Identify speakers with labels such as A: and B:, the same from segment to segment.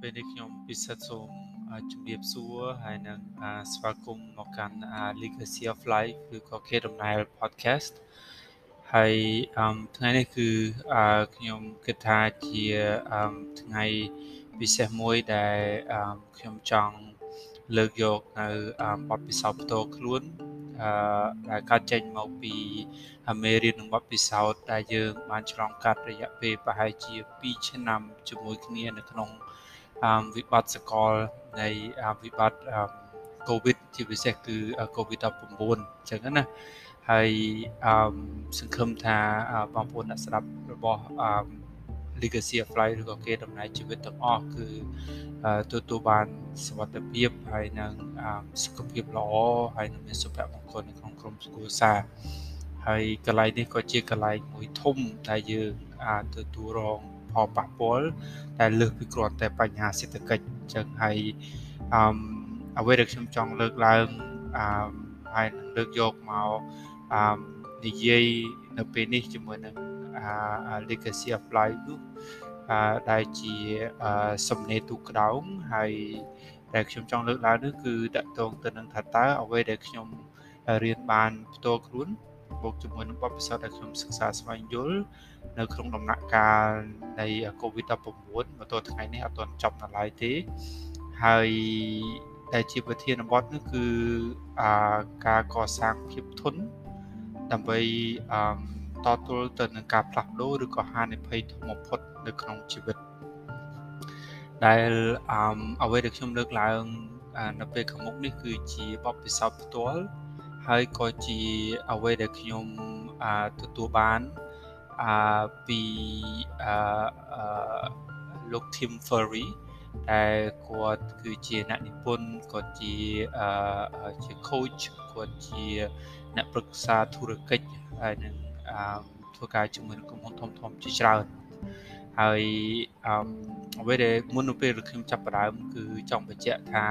A: ពេលនេះខ្ញុំពិសិដ្ឋសូមជម្រាបសួរហើយនឹងស្វាគមន៍មកកាន់ Legacy of Life ឬក៏គេដំណើរ podcast ហើយថ្ងៃនេះគឺខ្ញុំគិតថាជាថ្ងៃពិសេសមួយដែលខ្ញុំចង់លើកយកនៅបទពិសោធន៍ផ្ទាល់ខ្លួនអឺដែលកើតចេញមកពីមេរៀននិងបទពិសោធន៍ដែលយើងបានឆ្លងកាត់រយៈពេលប្រហែលជា2ឆ្នាំជាមួយគ្នានៅក្នុង វិបត្តិសកលនៃវិបត្តិ COVID ជាពិសេសគឺ COVID-19 អញ្ចឹងណាហើយសង្ឃឹមថាបងប្អូនអ្នកស្ដាប់របស់ legacy of life ឬក៏គេដំណើរជីវិតទាំងអស់គឺទទួលបានសុវត្ថិភាពហើយនឹងសុខភាពល្អហើយនឹងមានសុភមង្គលនៅក្នុងក្រុមគ្រួសារហើយកន្លែងនេះក៏ជាកន្លែងមួយធំដែលយើងអាចទទួលរង ផលប៉ះពាល់ដែលលើសពីគ្រាន់តែបញ្ហាសេដ្ឋកិច្ចអញ្ចឹងហើយអឺអ្វីដែលខ្ញុំចង់លើកឡើងអឺហើយនឹងលើកយកមកអឺនិយាយនៅពេលនេះជាមួយនឹង legacy of life នោះដែលជាសំណេរទូក្តោងហើយដែលខ្ញុំចង់លើកឡើងនេះគឺតកតងទៅនឹងថាតើអ្វីដែលខ្ញុំរៀនបានផ្ទាល់ខ្លួន បូកជាមួយនឹងបទពិសោធន៍ដែលខ្ញុំសិក្សាស្វែងយល់នៅក្នុងដំណាក់កាលនៃ COVID-19 មកទល់ថ្ងៃនេះអត់ទាន់ចប់នៅឡើយទេហើយដែលជាប្រធានបទនោះគឺអាការកសាងភាពធន់ដើម្បីអឺតទល់ទៅនឹងការផ្លាស់ប្ដូរឬក៏ហានិភ័យធំបំផុតនៅក្នុងជីវិតដែលអឺអ្វីដែលខ្ញុំលើកឡើងនៅពេលខាងមុខនេះគឺជាបទពិសោធន៍ផ្ទាល់ ហើយក៏ជាអ្វីដែលខ្ញុំទទួលបានពីលោក Tim Ferry ដែលគាត់គឺជាអ្នកនិពន្ធគាត់ជាជា coach គាត់ជាអ្នកប្រឹក្សាធុរកិច្ចហើយនឹងធ្វើការជាមួយនឹងក្រុមហ៊ុនធំធំជាច្រើនហើយអឺអ្វីដែលមុននៅពេលខ្ញុំចាប់ផ្ដើមគឺចង់បញ្ជាក់ថា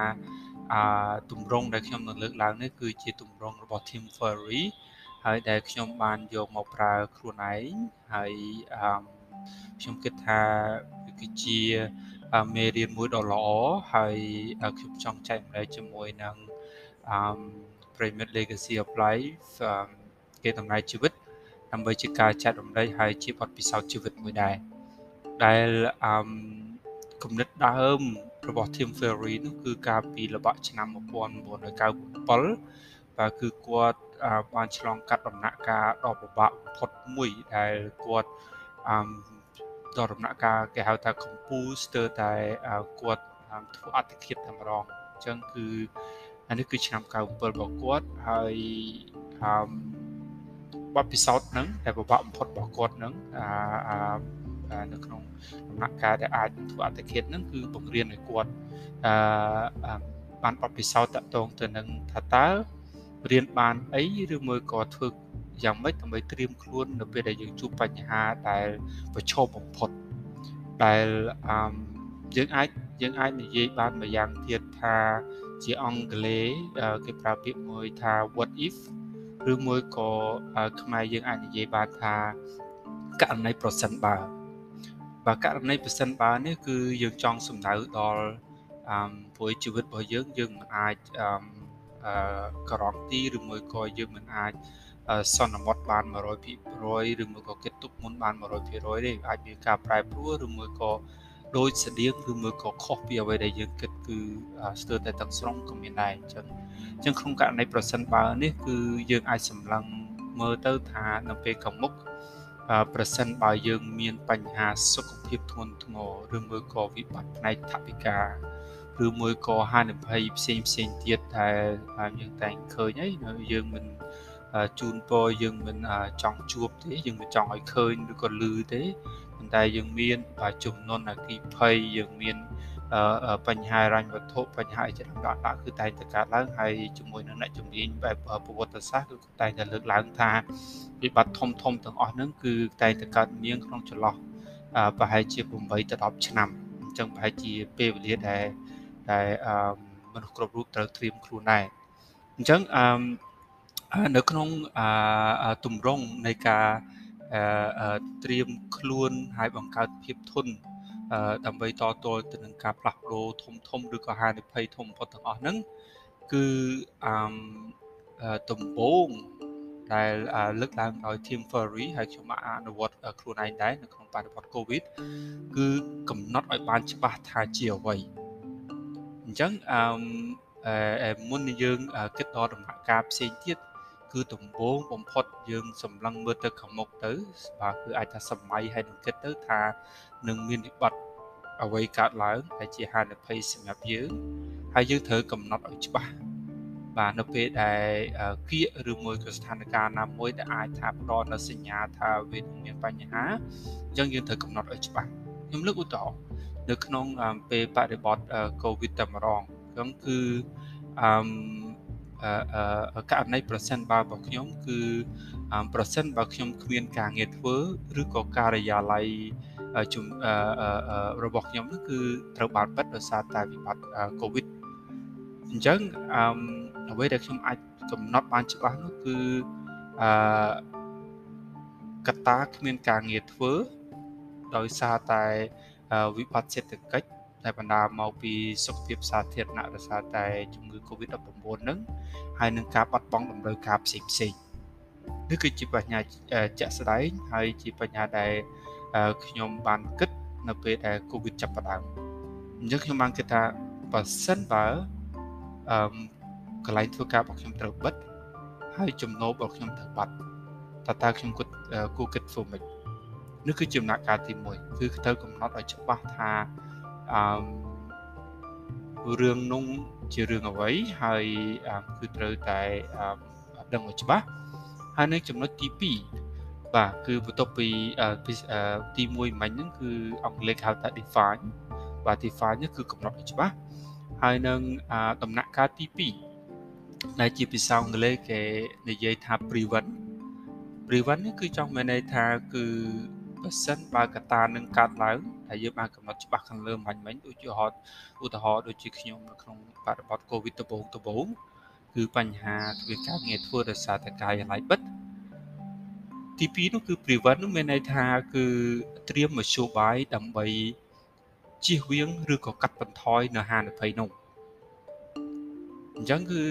A: អាទម្រង់ដែលខ្ញុំនឹងលើកឡើងនេះគឺជាទម្រង់របស់ Tim Ferry ហើយដែលខ្ញុំបានយកមកប្រើខ្លួនឯងហើយអឺខ្ញុំគិតថាគឺជាមេរៀនមួយដ៏ល្អហើយខ្ញុំចង់ចែកម្លែកជាមួយនឹងអឺ Premier Legacy of Life គេដំណើរជីវិតដើម្បីជាការចែករំលែកហើយជាបទពិសោធន៍ជីវិតមួយដែរដែលអឺគំនិតដើម របស់ Tim Ferry នោះគឺកាលពីល្បាក់ឆ្នាំ1997បាទគឺគាត់បានឆ្លងកាត់ដំណាក់កាលដ៏ពិបាកបំផុតមួយដែលគាត់អឺដល់ដំណាក់កាលគេហៅថាកម្ពុជាស្ទើរតែគាត់ធ្វើអត្តឃាតតែម្ដងអញ្ចឹងគឺអានេះគឺឆ្នាំ97របស់គាត់ហើយអឺបទពិសោធន៍ហ្នឹងដែលពិបាកបំផុតរបស់គាត់ហ្នឹងអា នៅក្នុងដំណាក់កាលដែលអាចធ្វើអត្តឃាតហ្នឹងគឺបង្រៀនឲ្យគាត់អឺបានបទពិសោធន៍តកតងទៅនឹងថាតើរៀនបានអីឬមួយក៏ធ្វើយ៉ាងម៉េចដើម្បីត្រៀមខ្លួននៅពេលដែលយើងជួបបញ្ហាដែលប្រឈមបំផុតដែលអឺយើងអាចយើងអាចនិយាយបានម្យ៉ាងទៀតថាជាអង់គ្លេសគេប្រើពាក្យមួយថា what if ឬមួយក៏ខ្មែរយើងអាចនិយាយបានថាករណីប្រសិនបើ បាទករណីប្រសិនបើនេះគឺយើងចង់សំដៅដល់អឺព្រោះជីវិតរបស់យើងយើងមិនអាចអឺការ៉ងទីឬមួយក៏យើងមិនអាចសន្មត់បាន100%ឬមួយក៏គិតទុកមុនបាន100%ទេអាចមានការប្រែប្រួលឬមួយក៏ដូចស្តៀងឬមួយក៏ខុសពីអ្វីដែលយើងគិតគឺស្ទើរតែទាំងស្រុងក៏មានដែរអញ្ចឹងអញ្ចឹងក្នុងករណីប្រសិនបើនេះគឺយើងអាចសម្លឹងមើលទៅថានៅពេលខាងមុខ ប្រសិនបើយើងមានបញ្ហាសុខភាពធ្ងន់ធ្ងរឬមួយក៏វិបត្តិផ្នែកថវិកាឬមួយក៏ហានិភ័យផ្សេងផ្សេងទៀតដែលយើងតែងឃើញហើយយើងមិនជូនពរយើងមិនចង់ជួបទេយើងមិនចង់ឲ្យឃើញឬក៏ឮទេប៉ុន្តែយើងមានចំនួនអគិភ័យយើងមាន បញ្ហារញ្ញវត្ថុបញ្ហាអីច្រើនដាក់ដាក់គឺតែងតែកើតឡើងហើយជាមួយនឹងអ្នកជំនាញបែបប្រវត្តិសាស្ត្រគឺតែងតែលើកឡើងថាវិបត្តិធំធំទាំងអស់ហ្នឹងគឺតែងតែកើតមានក្នុងចន្លោះប្រហែលជា8ទៅ10ឆ្នាំអញ្ចឹងប្រហែលជាពេលវេលាដែលដែលមនុស្សគ្រប់រូបត្រូវត្រៀមខ្លួនដែរអញ្ចឹងអឺនៅក្នុងទម្រង់នៃការត្រៀមខ្លួនហើយបង្កើតភាពធន់ ដើម្បីតទល់ទៅនឹងការផ្លាស់ប្ដូរធំធំឬក៏ហានិភ័យធំបំផុតទាំងអស់ហ្នឹងគឺអឺដំបូងដែលលើកឡើងដោយ Team Furry ហើយខ្ញុំបានអនុវត្តខ្លួនឯងដែរនៅក្នុងបរិបទ COVID គឺកំណត់ឲ្យបានច្បាស់ថាជាអ្វីអញ្ចឹងអឺមុននឹងយើងគិតដល់ដំណាក់កាលផ្សេងទៀតគឺ ដំបូងបំផុតយើងសម្លឹងមើលទៅខាងមុខទៅបាទគឺអាចថាសម័យហើយនឹងគិតទៅថានឹងមានវិបត្តិអ្វីកើតឡើងដែលជាហានិភ័យសម្រាប់យើងហើយយើងត្រូវកំណត់ឲ្យច្បាស់បាទនៅពេលដែលគៀកឬមួយក៏ស្ថានភាពណាមួយដែលអាចថាផ្ដល់នូវសញ្ញាថាវាមានបញ្ហាអញ្ចឹងយើងត្រូវកំណត់ឲ្យច្បាស់ខ្ញុំលើកឧទាហរណ៍នៅក្នុងពេលបរិបទ COVID តែម្ដងហ្នឹងគឺអឺ ករណីប្រសិនបើរបស់ខ្ញុំគឺប្រសិនបើខ្ញុំគ្មានការងារធ្វើឬក៏ការិយាល័យជំរបស់ខ្ញុំនោះគឺត្រូវបានបិទដោយសារតែវិបត្តិ COVID អញ្ចឹងអឺអ្វីដែលខ្ញុំអាចកំណត់បានច្បាស់នោះគឺអឺកត្តាគ្មានការងារធ្វើដោយសារតែវិបត្តិសេដ្ឋកិច្ច ដែលបណ្ដាលមកពីសុខភាពសាធារណៈដោយសារតែជំងឺ Covid-19 ហ្នឹងហើយនឹងការបាត់បង់តម្រូវការផ្សេងផ្សេងនេះគឺជាបញ្ហាជាក់ស្ដែងហើយជាបញ្ហាដែលខ្ញុំបានគិតនៅពេលដែល Covid ចាប់ផ្ដើមអញ្ចឹងខ្ញុំបានគិតថាបើសិនបើអឺកន្លែងធ្វើការរបស់ខ្ញុំត្រូវបិទហើយចំណូលរបស់ខ្ញុំត្រូវបាត់តើតើខ្ញុំគិតគួរគិតធ្វើម៉េចនេះគឺជាដំណាក់កាលទី1គឺត្រូវកំណត់ឲ្យច្បាស់ថាអឺ រឿងនោះជារឿងអ្វីហើយគឺត្រូវតែដឹងឲ្យច្បាស់ហើយនៅចំណុចទី2បាទគឺបន្ទាប់ពីទី1មិញហ្នឹងគឺអង់គ្លេសហៅថា define បាទ define នេះគឺកំណត់ឲ្យច្បាស់ហើយនឹងដំណាក់កាលទី2ដែលជាភាសាអង់គ្លេសគេនិយាយថា prevent prevent នេះគឺចង់មានន័យថាគឺបើសិនបើកត្តានឹងកើតឡើង ដែលយើងបានកំណត់ច្បាស់ខាងលើមិញមិញដូចជាឧទាហរណ៍ដូចជាខ្ញុំនៅក្នុងបរិបទ COVID ដំបូងដំបូងគឺបញ្ហាធ្វើការងារធ្វើដោយសារតែកាយឡៃបិទទី2នោះគឺ prevent នោះមានន័យថាគឺត្រៀមមធ្យោបាយដើម្បីជៀសវាងឬក៏កាត់បន្ថយនៅហានិភ័យនោះអញ្ចឹងគឺ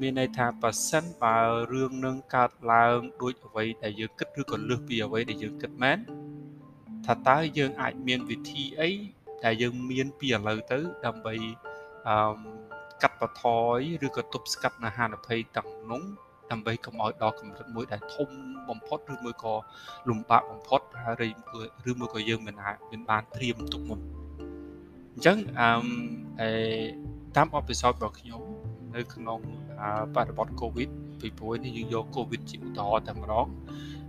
A: មានន័យថាប៉ះសិនបើរឿងនឹងកើតឡើងដូចអ្វីដែលយើងគិតឬក៏លើសពីអ្វីដែលយើងគិតមែន ថាតើយើងអាចមានវិធីអីដែលយើងមានពីឥឡូវទៅដើម្បីអឺកាត់បន្ថយឬក៏ទប់ស្កាត់នៅហានិភ័យទាំងនោះដើម្បីកុំឲ្យដល់កម្រិតមួយដែលធំបំផុតឬមួយក៏លំបាកបំផុតហើយឬមួយក៏យើងមិនអាចមានបានត្រៀមទុកមុនអញ្ចឹងអឺតាមអបិសោតរបស់ខ្ញុំនៅក្នុងបរិបទ COVID ពីព្រោះនេះយើងយក COVID ជាឧទាហរណ៍តែម្ដង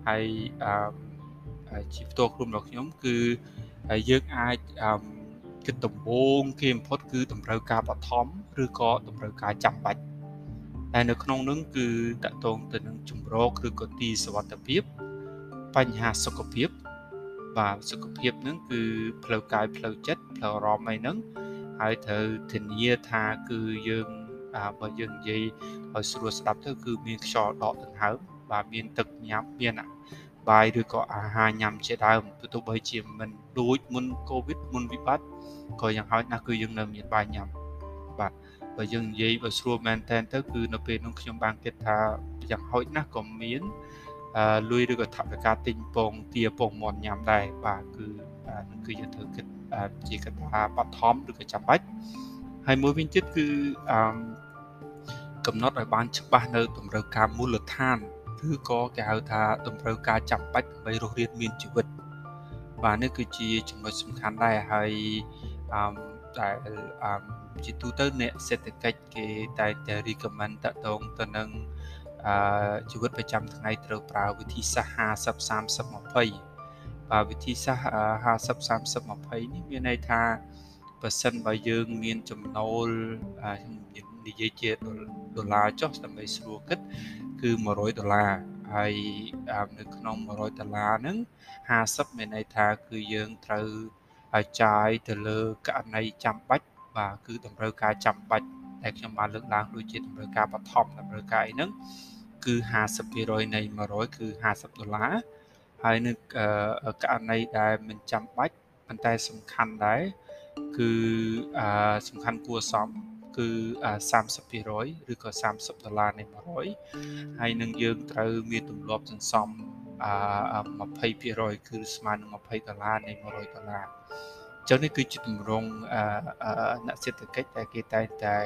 A: ហើយអឺ ជាផ្ទាល់ខ្លួនរបស់ខ្ញុំគឺយើងអាចអឺគិតដំបូងគេបំផុតគឺតម្រូវការបឋមឬក៏តម្រូវការចាំបាច់តែនៅក្នុងនោះគឺតកតងទៅនឹងជំរកឬក៏ទីសវត្ថភាពបញ្ហាសុខភាពបាទសុខភាពហ្នឹងគឺផ្លូវកាយផ្លូវចិត្តផ្លូវអារម្មណ៍អីហ្នឹងហើយត្រូវធានាថាគឺយើងបើយើងនិយាយឲ្យស្រួលស្ដាប់ទៅគឺមានខ្យល់ដកដង្ហើមបាទមានទឹកញ៉ាំមាន បាយឬក៏អាហារញ៉ាំជាដើមទោះបីជាមិនដូចមុនកូវីដមុនវិបត្តិក៏យ៉ាងហោចណាស់គឺយើងនៅមានបាយញ៉ាំបាទបើយើងនិយាយបើស្រួលមែនតើទៅគឺនៅពេលនោះខ្ញុំបានគិតថាយ៉ាងហោចណាស់ក៏មានអឺលុយឬក៏ថវិកាទិញពងទាពងមន់ញ៉ាំដែរបាទគឺនឹងគឺយើងត្រូវគិតជាកត្តាបឋមឬក៏ចាំបាច់ហើយមួយវិញទៀតគឺអឺកំណត់ឲ្យបានច្បាស់នៅតម្រូវការមូលដ្ឋាន ឬក៏គេហៅថាតម្រូវការចាំបាច់ដើម្បីរស់រានមានជីវិតបាទនេះគឺជាចំណុចសំខាន់ដែរហើយអឺតែអឺជាទូទៅអ្នកសេដ្ឋកិច្ចគេតែតែ recommend តកតងទៅនឹងអឺជីវិតប្រចាំថ្ងៃត្រូវប្រើវិធីសាស្ត្រ50 30 20បាទវិធីសាស្ត្រ50 30 20នេះមានន័យថាបើសិនបើយើងមានចំណូលនិយាយជាដុល្លារចុះដើម្បីស្រួលគិត គឺ100ដុល្លារហើយនៅក្នុង100ដុល្លារហ្នឹង50មានន័យថាគឺយើងត្រូវចាយទៅលើករណីចាំបាច់បាទគឺតម្រូវការចាំបាច់ដែលខ្ញុំបានលើកឡើងដូចជាតម្រូវការបឋមតម្រូវការអីហ្នឹងគឺ50%នៃ100គឺ50ដុល្លារហើយនៅករណីដែលមិនចាំបាច់ប៉ុន្តែសំខាន់ដែរគឺអឺសំខាន់គួរសម គឺ30%ឬក៏30ដុល្លារនៃ100ហើយនឹងយើងត្រូវមានទម្លាប់សន្សំអឺ20%គឺស្មើនឹង20ដុល្លារនៃ100ដុល្លារចឹងនេះគឺជាទម្រង់អ្នកសេដ្ឋកិច្ចដែលគេតែងតែ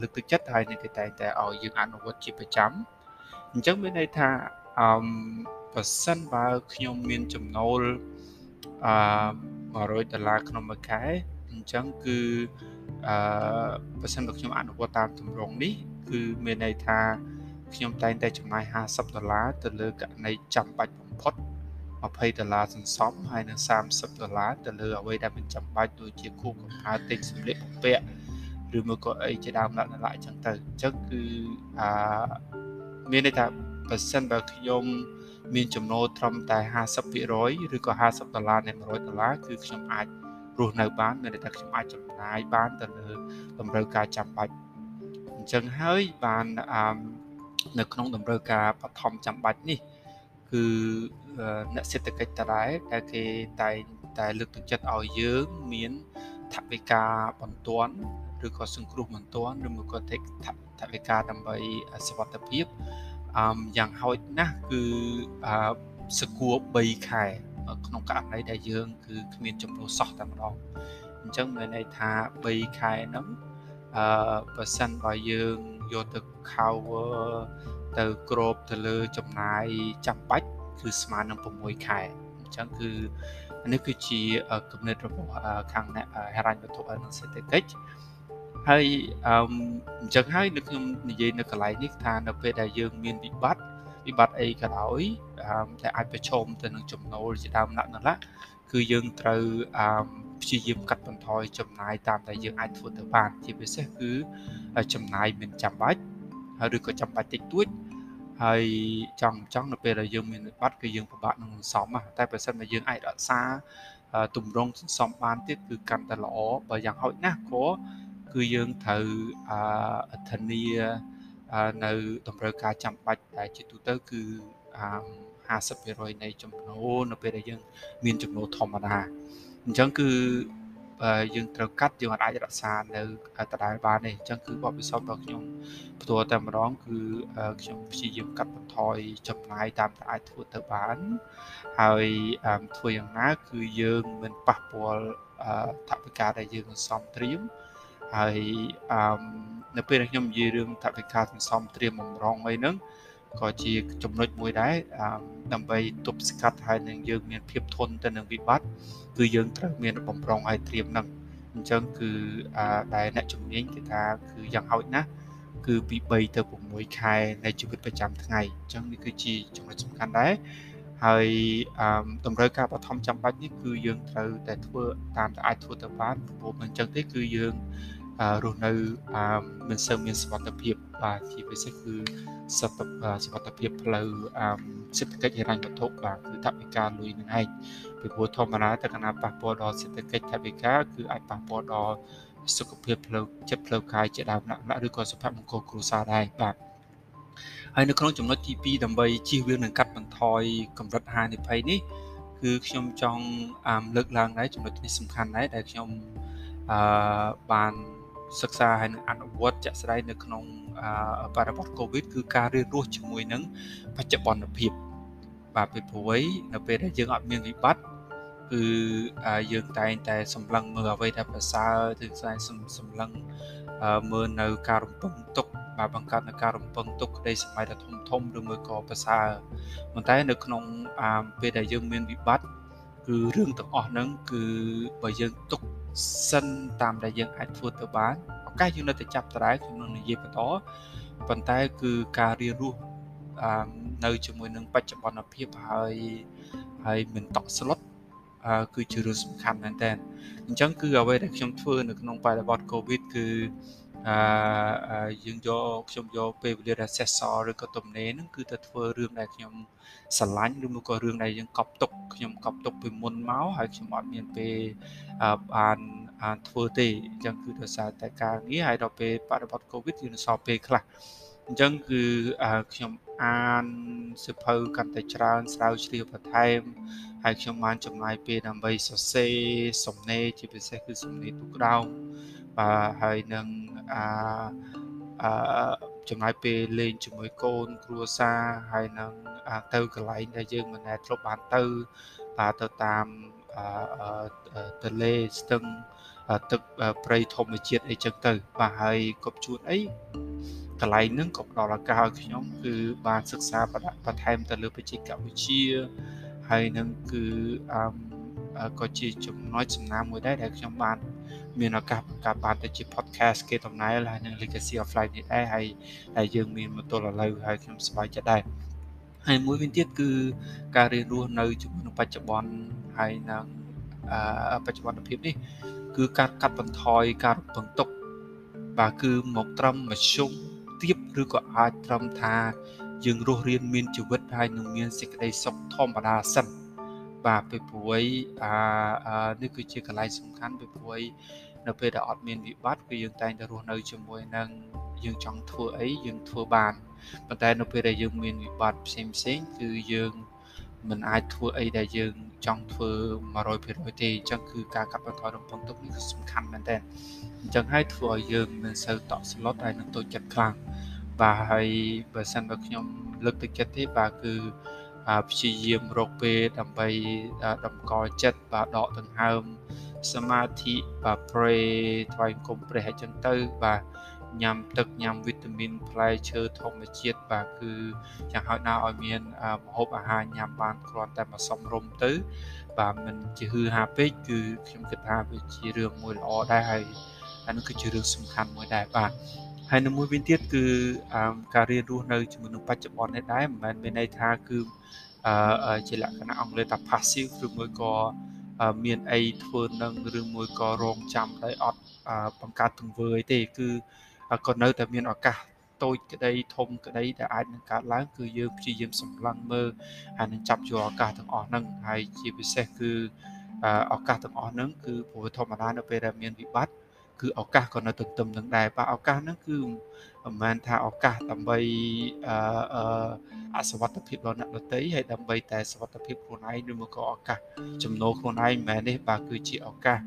A: លើកទឹកចិត្តហើយនឹងគេតែងតែឲ្យយើងអនុវត្តជាប្រចាំអញ្ចឹងមានន័យថាអឺបើសិនបើខ្ញុំមានចំណូលអឺ100ដុល្លារក្នុងមួយខែអញ្ចឹងគឺអឺ បើសិនបើខ្ញុំអនុវត្តតាមទម្រង់នេះគឺមានន័យថាខ្ញុំតែងតែចំណាយ50ដុល្លារទៅលើករណីចាំបាច់បំផុត20ដុល្លារសន្សំហើយនិង30ដុល្លារទៅលើអ្វីដែលមិនចាំបាច់ដូចជាគូកំណើទិញសម្លៀកបំពាក់ឬមកក៏អីជាដើមដាក់ឡាអញ្ចឹងទៅអញ្ចឹងគឺអាមានន័យថាបើសិនបើខ្ញុំមានចំណូលត្រឹមតែ50%ឬក៏50ដុល្លារនៃ100ដុល្លារគឺខ្ញុំអាច រស់នៅបានមានន័យថាខ្ញុំអាចចំណាយបានទៅលើតម្រូវការចាំបាច់អញ្ចឹងហើយបាននៅក្នុងតម្រូវការបឋមចាំបាច់នេះគឺអ្នកសេដ្ឋកិច្ចតដែរដែលគេតែងតែលើកទឹកចិត្តឲ្យយើងមានថវិកាបន្ទាន់ឬក៏សង្គ្រោះបន្ទាន់ឬមកក៏ថវិកាដើម្បីសុវត្ថិភាពអឺយ៉ាងហោចណាស់គឺអឺសគួរ3ខែ ក្នុងករណីដែលយើងគឺគ្មានចំណូលសោះតែម្ដងអញ្ចឹងមានន័យថា3ខែហ្នឹងអឺបើសិនបើយើងយកទៅ cover ទៅគ្របទៅលើចំណាយចាំបាច់គឺស្មើនឹង6ខែអញ្ចឹងគឺនេះគឺជាគំនិតរបស់ខាងអ្នកហិរញ្ញវត្ថុនិងសេដ្ឋកិច្ចហើយអឺអញ្ចឹងហើយនៅខ្ញុំនិយាយនៅកន្លែងនេះថានៅពេលដែលយើងមានវិបត្តិវិបត្តិអីក៏ដោយ តែអាចប្រឈមទៅនឹងចំណូលជាដើមណាក់ណាស់គឺយើងត្រូវអឺព្យាយាមកាត់បន្ថយចំណាយតាមដែលយើងអាចធ្វើទៅបានជាពិសេសគឺចំណាយមិនចាំបាច់ហើយឬក៏ចាំបាច់តិចតួចហើយចង់ចង់នៅពេលដែលយើងមានវិបត្តិគឺយើងពិបាកនឹងសន្សំតែបើសិនបើយើងអាចរក្សាទម្រង់សន្សំបានទៀតគឺកាន់តែល្អបើយ៉ាងហោចណាស់ក៏គឺយើងត្រូវអធានានៅតម្រូវការចាំបាច់ដែលជាទូទៅគឺ 50%នៃចំណូលនៅពេលដែលយើងមានចំណូលធម្មតាអញ្ចឹងគឺយើងត្រូវកាត់យើងអាចរក្សានៅដដែលបានទេអញ្ចឹងគឺបបិសោតរបស់ខ្ញុំផ្ទាល់តែម្ដងគឺខ្ញុំព្យាយាមកាត់បន្ថយចំណាយតាមដែលអាចធ្វើទៅបាន ហើយធ្វើយ៉ាងណាគឺយើងមិនប៉ះពាល់ថវិកាដែលយើងសន្សំត្រៀមហើយអឺនៅពេលដែលខ្ញុំនិយាយរឿងថវិកាសន្សំត្រៀមបំរុងអីហ្នឹង ក៏ជាចំណុចមួយដែរដើម្បីទប់ស្កាត់ហើយនឹងយើងមានភាពធន់ទៅនឹងវិបត្តិគឺយើងត្រូវមានបំរុងឲ្យត្រៀមនឹងអញ្ចឹងគឺដែលអ្នកជំនាញគេថាគឺយ៉ាងហោចណាស់គឺពី3ទៅ6ខែនៃជីវិតប្រចាំថ្ងៃអញ្ចឹងនេះគឺជាចំណុចសំខាន់ដែរហើយអឺតម្រូវការបឋមចាំបាច់នេះគឺយើងត្រូវតែធ្វើតាមដែលអាចធ្វើទៅបានព្រោះមិនអញ្ចឹងទេគឺយើងរស់នៅមិនសូវមានសុវត្ថិភាពបាទជាពិសេសគឺ សុខសុខភាពផ្លូវសេដ្ឋកិច្ចហិរញ្ញវត្ថុបាទគឺថវិកាលុយនឹងឯងពីព្រោះធម្មតាតើកណាប៉ះពាល់ដល់សេដ្ឋកិច្ចថវិកាគឺអាចប៉ះពាល់ដល់សុខភាពផ្លូវចិត្តផ្លូវកាយជាដើមណាក់ឬក៏សុភមង្គលគ្រួសារដែរបាទហើយនៅក្នុងចំណុចទី2ដើម្បីជៀសវាងនិងកាត់បន្ថយកម្រិតហានិភ័យនេះគឺខ្ញុំចង់លើកឡើងដែរចំណុចនេះសំខាន់ដែរដែលខ្ញុំអឺបានសិក្សាហើយនឹងអនុវត្តជាក់ស្ដែងនៅក្នុង បរិបទ COVID គឺការរៀនរស់ជាមួយនឹងបច្ចុប្បន្នភាពបាទពីព្រោះអីនៅពេលដែលយើងអត់មានវិបត្តិគឺយើងតែងតែសម្លឹងមើលអ្វីដែលប្រសើរគឺតែសម្លឹងមើលនៅការរំពឹងទុកបាទបង្កើតនៅការរំពឹងទុកក្តីសម័យដ៏ធំធំឬមួយក៏ប្រសើរប៉ុន្តែនៅក្នុងពេលដែលយើងមានវិបត្តិ គឺរឿងទាំងអស់ហ្នឹងគឺបើយើងទុកសិនតាមដែលយើងអាចធ្វើទៅបានឱកាសយើងនៅតែចាប់ត្រែខ្ញុំនឹងនិយាយបន្តប៉ុន្តែគឺការរៀនរស់នៅជាមួយនឹងបច្ចុប្បន្នភាពហើយហើយមិនតក់ស្លុតគឺជារឿងសំខាន់មែនតើអញ្ចឹងគឺអ្វីដែលខ្ញុំធ្វើនៅក្នុងបរិបទ COVID គឺ អឺយើងយកខ្ញុំយកពេលវេលាដែលសេសសល់ឬក៏ទំនេរហ្នឹងគឺទៅធ្វើរឿងដែលខ្ញុំស្រឡាញ់ឬមួយក៏រឿងដែលយើងកប់ទុកខ្ញុំកប់ទុកពីមុនមកហើយខ្ញុំអត់មានពេលបានអានធ្វើទេអញ្ចឹងគឺដោយសារតែការងារហើយដល់ពេលបរិបទកូវីដយើងសល់ពេលខ្លះអញ្ចឹងគឺខ្ញុំ អានសិភៅកាន់តែច្រើនស្រាវជ្រាវបន្ថែមហើយខ្ញុំបានចំណាយពេលដើម្បីសរសេរសំណេរជាពិសេសគឺសំណេរទូក្រោមបាទហើយនឹងអាអឺចំណាយពេលលេងជាមួយកូនគ្រួសារហើយនឹងទៅកន្លែងដែលយើងមិនដែលធ្លាប់បានទៅបាទទៅតាមទន្លេស្ទឹង ទឹកព្រៃធម្មជាតិអីចឹងទៅ បាទហើយគប់ជួនអីកន្លែងហ្នឹងក៏ផ្ដល់ឱកាសឲ្យខ្ញុំគឺបានសិក្សាបន្ថែមទៅលើបច្ចេកវិទ្យាហើយនឹងគឺអឺក៏ជាចំណុចសំណាងមួយដែរដែលខ្ញុំបាន មានឱកាសបង្កើតបានទៅជា podcast គេតំណែលហើយនឹង legacy of life នេះដែរហើយហើយយើងមានមកទល់ឥឡូវហើយខ្ញុំសប្បាយចិត្តដែរហើយមួយវិញទៀតគឺការរៀនរស់នៅជាមួយនឹងបច្ចុប្បន្នហើយនឹងអឺ បច្ចុប្បន្នភាពនេះគឺការកាត់បន្ថយការរំពឹងទុកបាទគឺមកត្រឹមមធ្យមទាបឬក៏អាចត្រឹមថា យើងរស់រៀនមានជីវិតហើយនឹងមានសេចក្តីសុខធម្មតាសិនបាទពីព្រួយអានេះគឺជាកន្លែងសំខាន់ពីព្រួយនៅពេលដែលអត់មានវិបត្តិគឺយើងតែងតែរស់នៅជាមួយនឹងយើងចង់ធ្វើអីយើងធ្វើបានប៉ុន្តែនៅពេលដែលយើងមានវិបត្តិផ្សេងផ្សេងគឺយើងមិនអាចធ្វើអីដែលយើង ចង់ធ្វើ100%ទេអញ្ចឹងគឺការកាត់បន្ថយរំពឹងទុកនេះគឺសំខាន់មែនតើអញ្ចឹងហើយធ្វើឲ្យយើងមិនសូវតក់ស្លុតហើយនឹងតូចចិត្តខ្លាំងបាទហើយបើសិនបើខ្ញុំលើកទឹកចិត្តទេបាទគឺព្យាយាមរកពេលដើម្បីតម្កល់ចិត្តបាទដកដង្ហើមសមាធិបាទ pray ថ្វាយគុំព្រះអញ្ចឹងទៅបាទ ញ៉ាំទឹកញ៉ាំវីតាមីនផ្លែឈើធម្មជាតិបាទគឺយ៉ាងហោចណាស់ឲ្យមានម្ហូបអាហារញ៉ាំបានគ្រាន់តែមកសំរុំទៅ បាទមិនជាហឺហាពេកគឺខ្ញុំគិតថាវាជារឿងមួយល្អដែរហើយអានោះគឺជារឿងសំខាន់មួយដែរបាទហើយនៅមួយវិញទៀតគឺការរៀនរស់នៅជាមួយនឹងបច្ចុប្បន្ននេះដែរមិនមែនមានន័យថាគឺអឺជាលក្ខណៈអង់គ្លេសថា passive ឬមួយក៏មានអីធ្វើនឹងឬមួយក៏រងចាំដោយអត់បង្កើតទង្វើអីទេគឺ ក៏នៅតែមានឱកាសតូចក្តីធំក្តីដែលអាចនឹងកើតឡើងគឺយើងព្យាយាមសម្លឹងមើលហើយនឹងចាប់យកឱកាសទាំងអស់ហ្នឹងហើយជាពិសេសគឺឱកាសទាំងអស់ហ្នឹងគឺព្រោះធម្មតានៅពេលដែលមានវិបត្តិគឺឱកាសក៏នៅទន្ទឹមនឹងដែរបាទឱកាសហ្នឹងគឺមិនមែនថាឱកាសដើម្បីអឺអសវត្ថភាពរបស់អ្នកដទៃហើយដើម្បីតែសវត្ថភាពខ្លួនឯងឬមកក៏ឱកាសចំណូលខ្លួនឯងមិនមែនទេបាទគឺជាឱកាស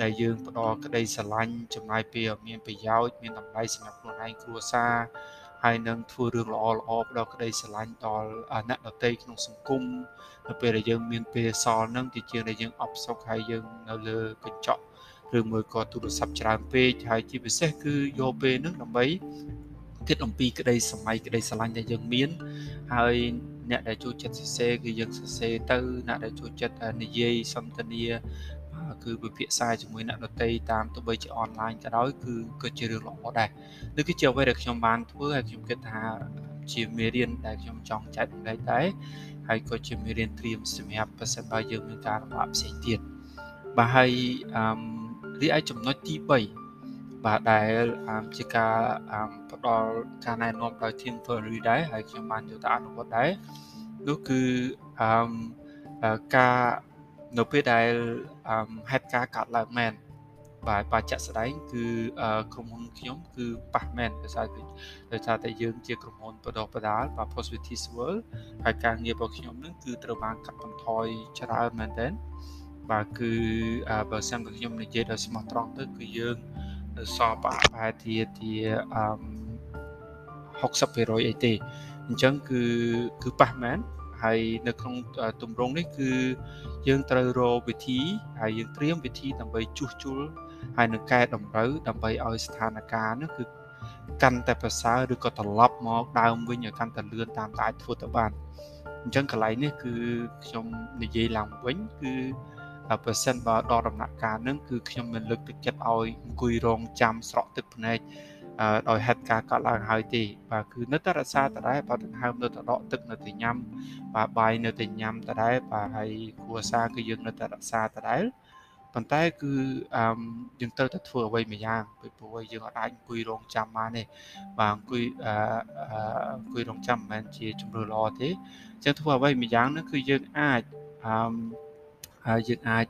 A: ដែលយើងផ្ដល់ក្តីស្រឡាញ់ចំណាយពេលមានប្រយោជន៍មានតម្លៃសម្រាប់ខ្លួនឯងគ្រួសារហើយនឹងធ្វើរឿងល្អល្អផ្ដល់ក្តីស្រឡាញ់ដល់អ្នកដទៃក្នុងសង្គមនៅពេលដែលយើងមានពេលសល់នឹងជាជាងដែលយើងអបសុខហើយយើងនៅលើកញ្ចក់ឬមួយក៏ទូរស័ព្ទច្រើនពេកហើយជាពិសេសគឺយកពេលហ្នឹងដើម្បីគិតអំពីក្តីសម័យក្តីស្រឡាញ់ដែលយើងមានហើយអ្នកដែលចូលចិត្តសរសេរគឺយើងសរសេរទៅអ្នកដែលចូលចិត្តនិយាយសន្ទនា គឺវិភាសាជាមួយអ្នកដទៃតាមទោះបីជាអនឡាញក៏ដោយគឺក៏ជារឿងល្អដែរនេះគឺជាអ្វីដែលខ្ញុំបានធ្វើហើយខ្ញុំគិតថាជាមេរៀនដែលខ្ញុំចង់ចែកម្លែកដែរហើយក៏ជាមេរៀនត្រៀមសម្រាប់ប្រសិនបើយើងមានការលំបាកផ្សេងទៀតបាទហើយអឺរីឯចំណុចទី3បាទដែលជាការផ្ដល់ការណែនាំដោយ Team Ferry ដែរហើយខ្ញុំបានយកទៅអនុវត្តដែរនោះគឺអឺការ នៅពេលដែលហេតុការកើតឡើងមែនបាទបាទចាក់ស្ដែងគឺក្រុមហ៊ុនខ្ញុំគឺប៉ះមែនដោយសារដោយសារតែយើងជាក្រុមហ៊ុនបដិបដាលបាទ Positivity World ហើយការងាររបស់ខ្ញុំនឹងគឺត្រូវបានកាត់បន្ថយច្រើនមែនទែនបាទគឺបើសិនបើខ្ញុំនិយាយដោយស្មោះត្រង់ទៅគឺយើងនៅសល់ប្រហែលជាជាអឺ60%អីទេអញ្ចឹងគឺគឺប៉ះមែនហើយនៅក្នុងទម្រង់នេះគឺ យើងត្រូវរកវិធីហើយយើងត្រៀមវិធីដើម្បីជួសជុលហើយនឹងកែតម្រូវដើម្បីឲ្យស្ថានភាពនោះគឺកាន់តែប្រសើរឬក៏ត្រឡប់មកដើមវិញឲ្យកាន់តែលឿនតាមតែអាចធ្វើទៅបានអញ្ចឹងកន្លែងនេះគឺខ្ញុំនិយាយឡើងវិញគឺបើសិនបើដល់ដំណាក់កាលហ្នឹងគឺខ្ញុំមិនលើកទឹកចិត្តឲ្យអង្គុយរងចាំស្រក់ទឹកភ្នែក ដោយហេតុការណ៍កើតឡើងហើយទេបាទគឺនៅតែរក្សាតដែរបើដង្ហើមនៅតែដកទឹកនៅតែញ៉ាំបាទបាយនៅតែញ៉ាំតដែរបាទហើយគ្រួសារគឺយើងនៅតែរក្សាតដែរប៉ុន្តែគឺអឺយើងត្រូវតែធ្វើអ្វីមួយយ៉ាងពីព្រោះយើងអាចអង្គុយរងចាំបានទេបាទអង្គុយអឺអង្គុយរងចាំមិនមែនជាជំរឿល្អទេអញ្ចឹងធ្វើអ្វីមួយយ៉ាងនោះគឺយើងអាចអឺហើយយើងអាច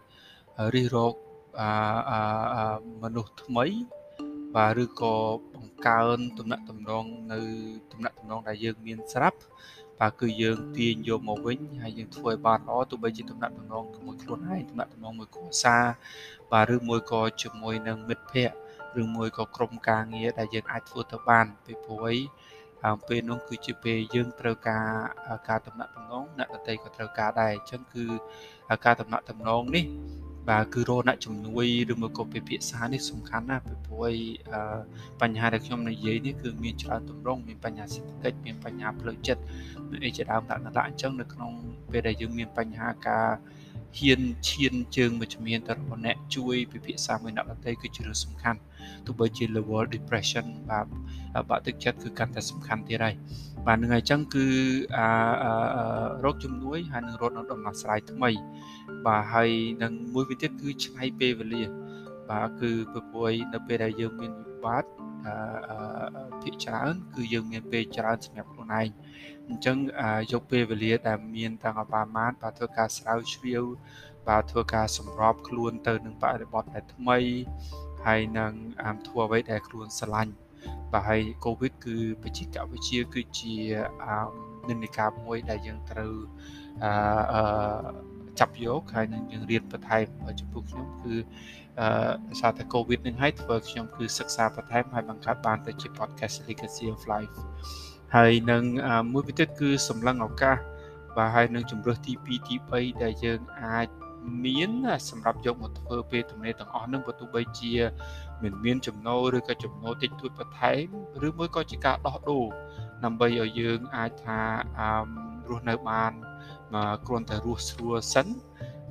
A: រិះរកអឺមនុស្សថ្មី បាទឬក៏បង្កើនទំនាក់ទំនងនៅទំនាក់ទំនងដែលយើងមានស្រាប់បាទគឺយើងទាញយកមកវិញហើយយើងធ្វើឲ្យបានល្អទោះបីជាទំនាក់ទំនងជាមួយខ្លួនឯងទំនាក់ទំនងមួយគ្រួសារបាទឬមួយក៏ជាមួយនឹងមិត្តភ័ក្តិឬមួយក៏ក្រុមការងារដែលយើងអាចធ្វើទៅបានពីព្រោះអីពេលនោះគឺជាពេលយើងត្រូវការការតំណាក់តំណងអ្នកដតីក៏ត្រូវការដែរអញ្ចឹងគឺការតំណាក់តំណងនេះ បាទគឺរកអ្នកជំនួយឬមួយក៏ពិភាក្សានេះសំខាន់ណាស់ពីព្រោះបញ្ហាដែលខ្ញុំនិយាយនេះគឺមានច្រើនទម្រង់មានបញ្ហាសេដ្ឋកិច្ចមានបញ្ហាផ្លូវចិត្តមានអីជាដើមដាក់ដាក់អញ្ចឹងនៅក្នុងពេលដែលយើងមានបញ្ហាការហ៊ានឈានជើងមួយជំនាញទៅរកអ្នកជួយពិភាក្សាមួយអ្នកដទៃគឺជារឿងសំខាន់ទោះបីជា level depression បាទបាក់ទឹកចិត្តគឺកាន់តែសំខាន់ទៀតហើយ បាទនឹងហើយអញ្ចឹងគឺអារោគជំនួយហើយនឹងរត់នៅដំណោះស្រាយថ្មី បាទហើយនឹងមួយវិញទៀតគឺឆ្នៃពេលវេលា បាទគឺព្រោះនៅពេលដែលយើងមានវិបត្តិអឺភាកច្រើន គឺយើងមានពេលច្រើនសម្រាប់ខ្លួនឯងអញ្ចឹងយកពេលវេលាដែលមានតាំងអបាមានបាទធ្វើការស្រាវជ្រាវបាទធ្វើការសម្របខ្លួនទៅនឹងបរិបទដែលថ្មីហើយនឹងធ្វើអ្វីដែលខ្លួនស្រឡាញ់ បាទហើយកូវីដគឺបច្ចេកវិទ្យាគឺជានិន្នាការមួយដែលយើងត្រូវអឺចាប់យកហើយនឹងយើងរៀនបន្ថែមចំពោះខ្ញុំគឺអឺសារតែ COVID នឹងហើយធ្វើខ្ញុំគឺសិក្សាបន្ថែមហើយបង្កើតបានទៅជា podcast Legacy of Life ហើយនឹងមួយវិទៀតគឺសម្លឹងឱកាសបាទហើយនឹងជំរើសទី2ទី3ដែលយើងអាចមានសម្រាប់យកមកធ្វើពេលទំនេរទាំងអស់នឹងបើទោះបីជា មិនមានចំណូលឬក៏ចំណូលតិចតួចបន្ថែមឬមួយក៏ជាការដោះដូរដើម្បីឲ្យយើងអាចថាអឺរស់នៅបានមកគ្រាន់តែរស់ស្រួលសិន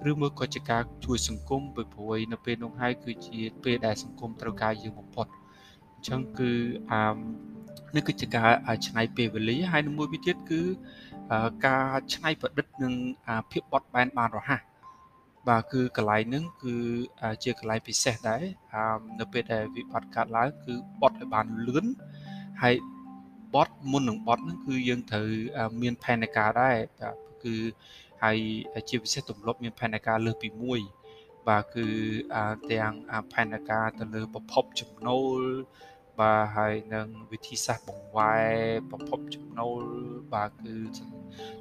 A: ឬមួយក៏ជាការជួយសង្គមពីព្រោះនៅពេលនោះហើយគឺជាពេលដែលសង្គមត្រូវការយើងបំផុតអញ្ចឹងគឺអឺនេះគឺជាការឆ្នៃពេលវេលាហើយមួយវិញទៀតគឺការឆ្នៃប្រឌិតនឹងភាពបត់បែនបានរហ័ស បាទគឺកន្លែងហ្នឹងគឺជាកន្លែងពិសេសដែរនៅពេលដែលវិបត្តិកើតឡើងគឺបត់ឲ្យបានលឿនហើយបត់មុននឹងបត់ហ្នឹងគឺយើងត្រូវមានផែនការដែរបាទគឺហើយជាពិសេសទម្លាប់មានផែនការលើសពីមួយបាទគឺទាំងផែនការទៅលើប្រភពចំណូល បាទហើយនឹងវិធីសាស្ត្របង្វែរប្រភពចំណូលបាទគឺ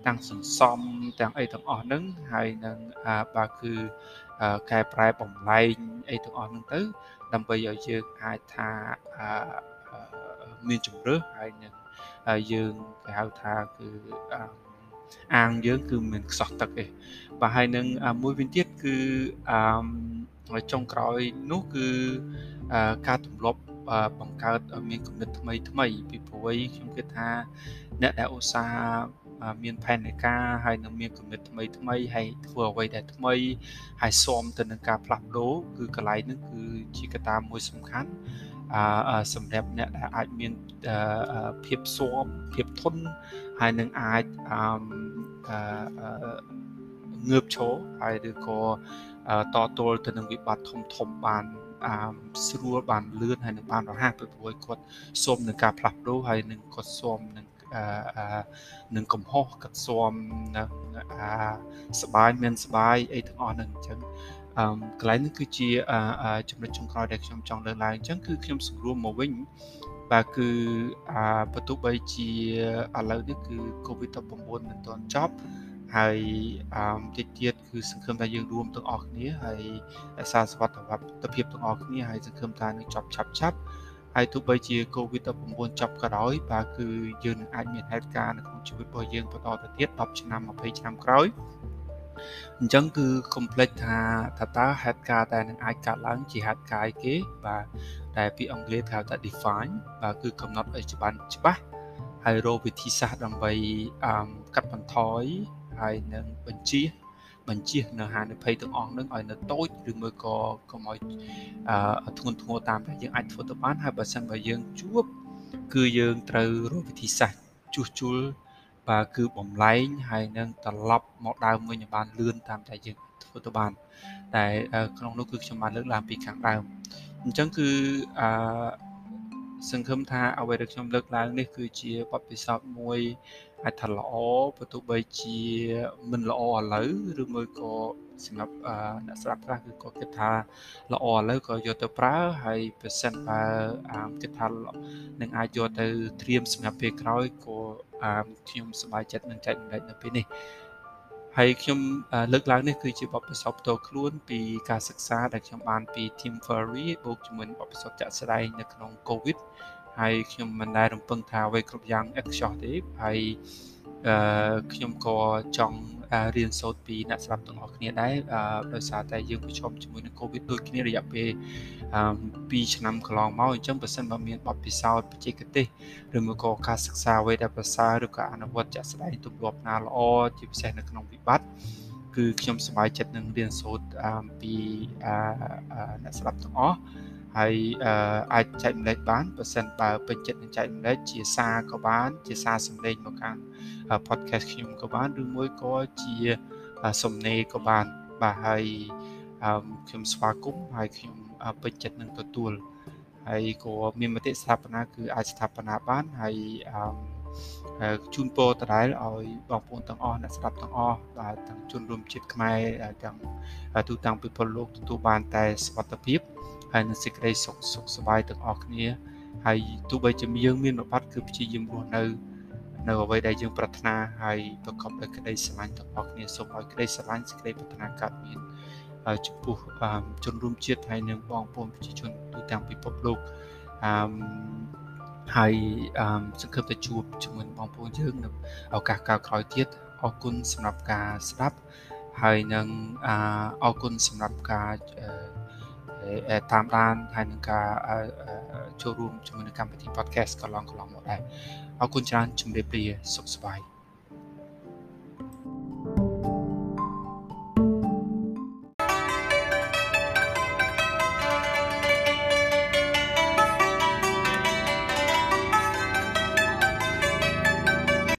A: ទាំងសន្សំទាំងអីទាំងអស់ហ្នឹងហើយនឹងបាទគឺកែប្រែបំលែងអីទាំងអស់ហ្នឹងទៅ ដើម្បីឲ្យយើងអាចថាមានជំរឿសហើយនឹងយើងគេហៅថាគឺអាងយើងគឺមិនខ្សោះទឹកទេបាទហើយនឹងមួយវិញទៀតគឺអឺចុងក្រោយនោះគឺការទម្លាប់ បង្កើតឲ្យមានគំនិតថ្មីថ្មីពីព្រោះខ្ញុំគិតថាអ្នកដែលឧស្សាហ៍មានផែនការហើយនឹងមានគំនិតថ្មីថ្មីហើយធ្វើអ្វីដែលថ្មីហើយស៊ាំទៅនឹងការផ្លាស់ប្ដូរគឺកន្លែងហ្នឹងគឺជាកត្តាមួយសំខាន់អឺសម្រាប់អ្នកដែលអាចមានភាពស៊ាំភាពធន់ហើយនឹងអាចអឺងើបឈរហើយឬក៏តទល់ទៅនឹងវិបត្តិធំធំបានអឺ ស្រួលបានលឿនហើយនឹងបានរហ័សពីព្រោះគាត់សុំនឹងការផ្លាស់ប្ដូរហើយនឹងគាត់សុំនឹងអឺនឹងកំហុសគាត់សុំនឹងអាសបាយមានសបាយអីទាំងអស់ហ្នឹងអញ្ចឹងអឺកន្លែងនេះគឺជាចំណុចចុងក្រោយដែលខ្ញុំចង់លើកឡើងអញ្ចឹងគឺខ្ញុំសង្រួមមកវិញបាទគឺអាបើទោះបីជាឥឡូវនេះគឺ COVID-19 មិនទាន់ចប់ ហើយអឺតិចទៀតគឺសង្ឃឹមថាយើងរួមទាំងអស់គ្នាហើយរក្សាសុខភាពទាំងអស់គ្នាហើយសង្ឃឹមថានឹងចប់ឆាប់ឆាប់ហើយទោះបីជា COVID-19 ចប់ក៏ដោយបាទគឺយើងនឹងអាចមានហេតុការណ៍នៅក្នុងជីវិតរបស់យើងបន្តទៅទៀត10ឆ្នាំ20ឆ្នាំក្រោយអញ្ចឹងគឺ complex ថាថាតើហេតុការណ៍ដែលនឹងអាចកើតឡើងជាហេតុការណ៍គេបាទដែលពាក្យអង់គ្លេសហៅថា define បាទគឺកំណត់ឲ្យច្បាស់ច្បាស់ហើយរកវិធីសាស្ត្រដើម្បីកាត់បន្ថយ ហើយនឹងបញ្ជាបញ្ជានៅហានិភ័យទាំងអស់នឹងឲ្យនៅតូចឬមួយក៏កុំឲ្យធ្ងន់ធ្ងរតាមដែលយើងអាចធ្វើទៅបានហើយបើសិនបើយើងជួបគឺយើងត្រូវរកវិធីសាស្ត្រជួសជុលបាទគឺបំលែងហើយនឹងត្រឡប់មកដើមវិញឲ្យបានលឿនតាមតែយើងធ្វើទៅបានតែក្នុងនោះគឺខ្ញុំបានលើកឡើងពីខាងដើមអញ្ចឹងគឺអឺសង្ឃឹមថាអ្វីដែលខ្ញុំលើកឡើងនេះគឺជាបទពិសោធន៍មួយ អាចថាល្អបើទោះបីជាមិនល្អឥឡូវឬមួយក៏សម្រាប់អ្នកស្ដាប់ខ្លះគឺគាត់គិតថាល្អឥឡូវក៏យកទៅប្រើហើយប្រសិនបើគិតថានឹងអាចយកទៅត្រៀមសម្រាប់ពេលក្រោយក៏ខ្ញុំសប្បាយចិត្តនឹងចែកម្លែកនៅពេលនេះហើយខ្ញុំលើកឡើងនេះគឺជាបទពិសោធន៍ផ្ទាល់ខ្លួនពីការសិក្សាដែលខ្ញុំបានពី Team Furry បូកជាមួយបទពិសោធន៍ចាក់ស្ដែងនៅក្នុង COVID ហើយខ្ញុំមិនដែលរំពឹងថាអ្វីគ្រប់យ៉ាងឥតខ្ចោះទេហើយអឺខ្ញុំក៏ចង់រៀនសូត្រពីអ្នកស្ដាប់ទាំងអស់គ្នាដែរដោយសារតែយើងប្រឈមជាមួយនឹង COVID ដូចគ្នារយៈពេល2ឆ្នាំកន្លងមកអញ្ចឹងបើសិនបើមានបទពិសោធន៍បច្ចេកទេសឬមកក៏ការសិក្សាអ្វីដែលប្រសើរឬក៏អនុវត្តជាក់ស្ដែងទម្លាប់ណាល្អជាពិសេសនៅក្នុងវិបត្តិគឺខ្ញុំសប្បាយចិត្តនឹងរៀនសូត្រពីអ្នកស្ដាប់ទាំងអស់ ហើយអាចចែកម្លែកបានបើសិនបើពេញចិត្តនឹងចែកម្លែកជាសារក៏បាន ជាសារសម្លេងមកខាង podcast ខ្ញុំក៏បានឬមួយក៏ជាសំណេរក៏បានបាទហើយខ្ញុំស្វាគមន៍ហើយខ្ញុំពេញចិត្តនឹងទទួលហើយក៏មានមតិស្ថាបនាគឺអាចស្ថាបនាបានហើយជូនពរដដែលឲ្យបងប្អូនទាំងអស់អ្នកស្ដាប់ទាំងអស់បាទទាំងជនរួមជាតិខ្មែរទាំងទូទាំងពិភពលោកទទួលបានតែសុខភាព ហើយនឹងសេចក្តីសុខសុខសប្បាយទាំងអស់គ្នាហើយទោះបីជាយើងមានរបត់គឺព្យាយាមរស់នៅនៅអ្វីដែលយើងប្រាថ្នាហើយប្រកបដោយក្តីស្រឡាញ់ទាំងអស់គ្នាសូមឲ្យក្តីស្រឡាញ់សេចក្តីប្រាថ្នាកើតមានចំពោះជនរួមជាតិហើយនិងបងប្អូនប្រជាជនទូទាំងពិភពលោកអឺហើយសង្ឃឹមទៅជួបជាមួយបងប្អូនយើងនៅឱកាសក្រោយទៀតអរគុណសម្រាប់ការស្ដាប់ហើយនឹងអរគុណសម្រាប់ការ តាមដានហើយនឹងការចូលរួមជាមួយនឹងកម្មវិធី podcast កន្លងកន្លងមកដែរអរគុណច្រើនជំរាបលាសុខសប្បាយ